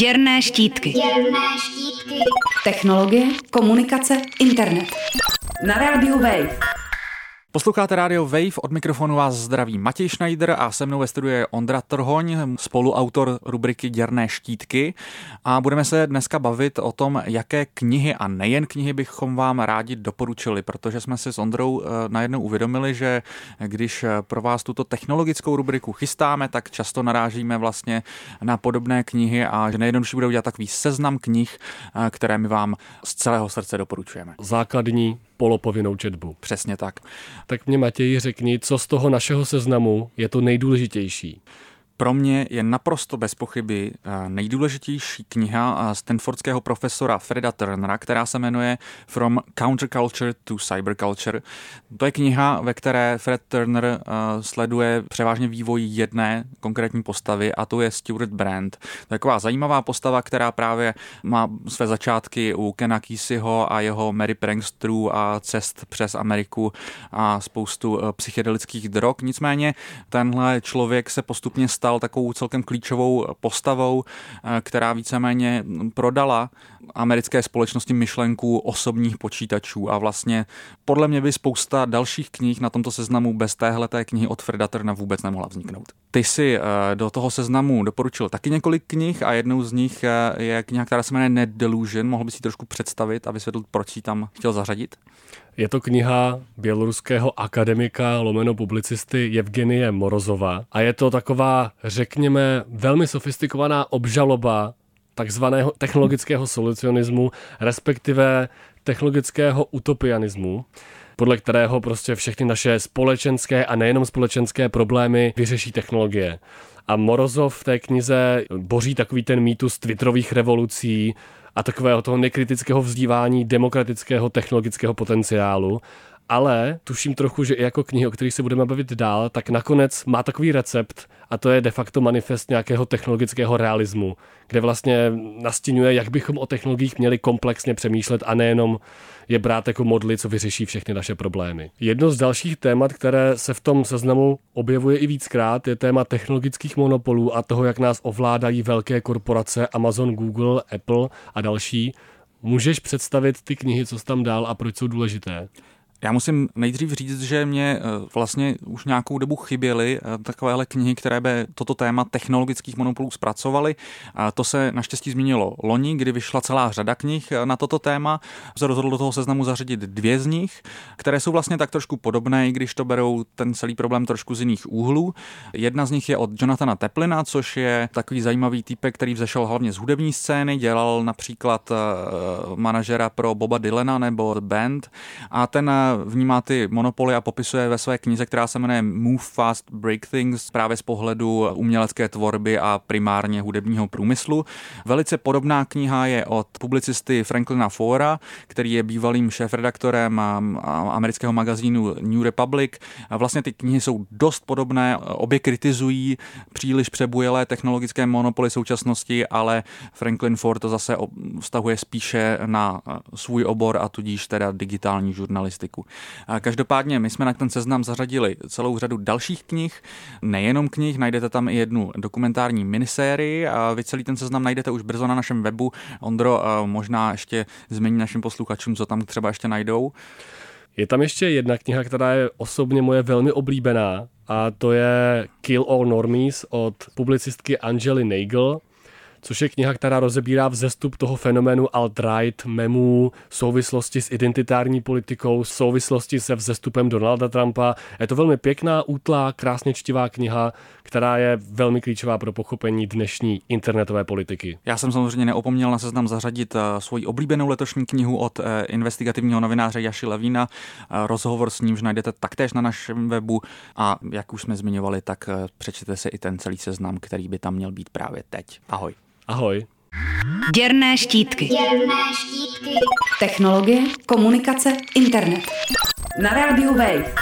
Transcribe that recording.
Děrné štítky. Děrné štítky. Technologie, komunikace, internet. Na rádiu Wave. Posloucháte Radio Wave, od mikrofonu vás zdraví Matěj Schneider a se mnou ve studiu je Ondra Trhoň, spoluautor rubriky Děrné štítky a budeme se dneska bavit o tom, jaké knihy a nejen knihy bychom vám rádi doporučili, protože jsme si s Ondrou eh, najednou uvědomili, že když eh, pro vás tuto technologickou rubriku chystáme, tak často narážíme vlastně na podobné knihy a že nejjednodušší bude udělat takový seznam knih, eh, které my vám z celého srdce doporučujeme. Základní polopovinnou četbu. Přesně tak. Tak mě Matěj řekni, co z toho našeho seznamu je to nejdůležitější. Pro mě je naprosto bez pochyby eh, nejdůležitější kniha stanfordského profesora Freda Turnera, která se jmenuje From Counterculture to Cyberculture. To je kniha, ve které Fred Turner eh, sleduje převážně vývoj jedné konkrétní postavy a to je Stuart Brand. Taková zajímavá postava, která právě má své začátky u Kena Keseyho a jeho Mary Pranksterů a cest přes Ameriku a spoustu eh, psychedelických drog. Nicméně tenhle člověk se postupně stal stal takovou celkem klíčovou postavou, eh, která víceméně prodala americké společnosti myšlenku osobních počítačů a vlastně podle mě by spousta dalších knih na tomto seznamu bez téhleté knihy od Freda Turna vůbec nemohla vzniknout. Ty si eh, do toho seznamu doporučil taky několik knih a jednou z nich eh, je kniha, která se jmenuje Net Delusion. Mohl bys si trošku představit a vysvětlit, proč ji tam chtěl zařadit? Je to kniha běloruského akademika lomeno publicisty Evgenie Morozova a je to taková, řekněme, velmi sofistikovaná obžaloba takzvaného technologického solucionismu, respektive technologického utopianismu, podle kterého prostě všechny naše společenské a nejenom společenské problémy vyřeší technologie. A Morozov v té knize boří takový ten mýtus twitterových revolucí a takového toho nekritického vzdívání demokratického technologického potenciálu ale tuším trochu, že i jako knihy, o kterých se budeme bavit dál, tak nakonec má takový recept a to je de facto manifest nějakého technologického realismu, kde vlastně nastínuje, jak bychom o technologiích měli komplexně přemýšlet a nejenom je brát jako modly, co vyřeší všechny naše problémy. Jedno z dalších témat, které se v tom seznamu objevuje i víckrát, je téma technologických monopolů a toho, jak nás ovládají velké korporace Amazon, Google, Apple a další. Můžeš představit ty knihy, co jsi tam dál a proč jsou důležité? Já musím nejdřív říct, že mě eh, vlastně už nějakou dobu chyběly eh, takovéhle knihy, které by toto téma technologických monopolů zpracovaly. To se naštěstí změnilo loni, kdy vyšla celá řada knih eh, na toto téma. Se rozhodl do toho seznamu zařadit dvě z nich, které jsou vlastně tak trošku podobné, i když to berou ten celý problém trošku z jiných úhlů. Jedna z nich je od Jonathana Teplina, což je takový zajímavý typek, který vzešel hlavně z hudební scény, dělal například manažera pro Boba Dylana nebo The Band a ten vnímá ty monopoly a popisuje ve své knize, která se jmenuje Move Fast Break Things právě z pohledu umělecké tvorby a primárně hudebního průmyslu. Velice podobná kniha je od publicisty Franklina Fora, který je bývalým šéfredaktorem amerického magazínu New Republic. Vlastně ty knihy jsou dost podobné, obě kritizují příliš přebujelé technologické monopoly současnosti, ale Franklin Ford to zase vztahuje spíše na svůj obor a tudíž teda digitální žurnalistiku. Česku. Každopádně my jsme na ten seznam zařadili celou řadu dalších knih, nejenom knih, najdete tam i jednu dokumentární minisérii a vy celý ten seznam najdete už brzo na našem webu. Ondro, možná ještě zmení našim posluchačům, co tam třeba ještě najdou. Je tam ještě jedna kniha, která je osobně moje velmi oblíbená a to je Kill All Normies od publicistky Angely Nagel což je kniha, která rozebírá vzestup toho fenoménu alt-right, memů, souvislosti s identitární politikou, souvislosti se vzestupem Donalda Trumpa. Je to velmi pěkná, útlá, krásně čtivá kniha, která je velmi klíčová pro pochopení dnešní internetové politiky. Já jsem samozřejmě neopomněl na seznam zařadit uh, svoji oblíbenou letošní knihu od uh, investigativního novináře Jaši Levína. Uh, rozhovor s nímž najdete taktéž na našem webu a jak už jsme zmiňovali, tak přečtěte si i ten celý seznam, který by tam měl být právě teď. Ahoj. Ahoj. Děrné štítky. Děrné štítky. Technologie, komunikace, internet. Na rádiu Wave.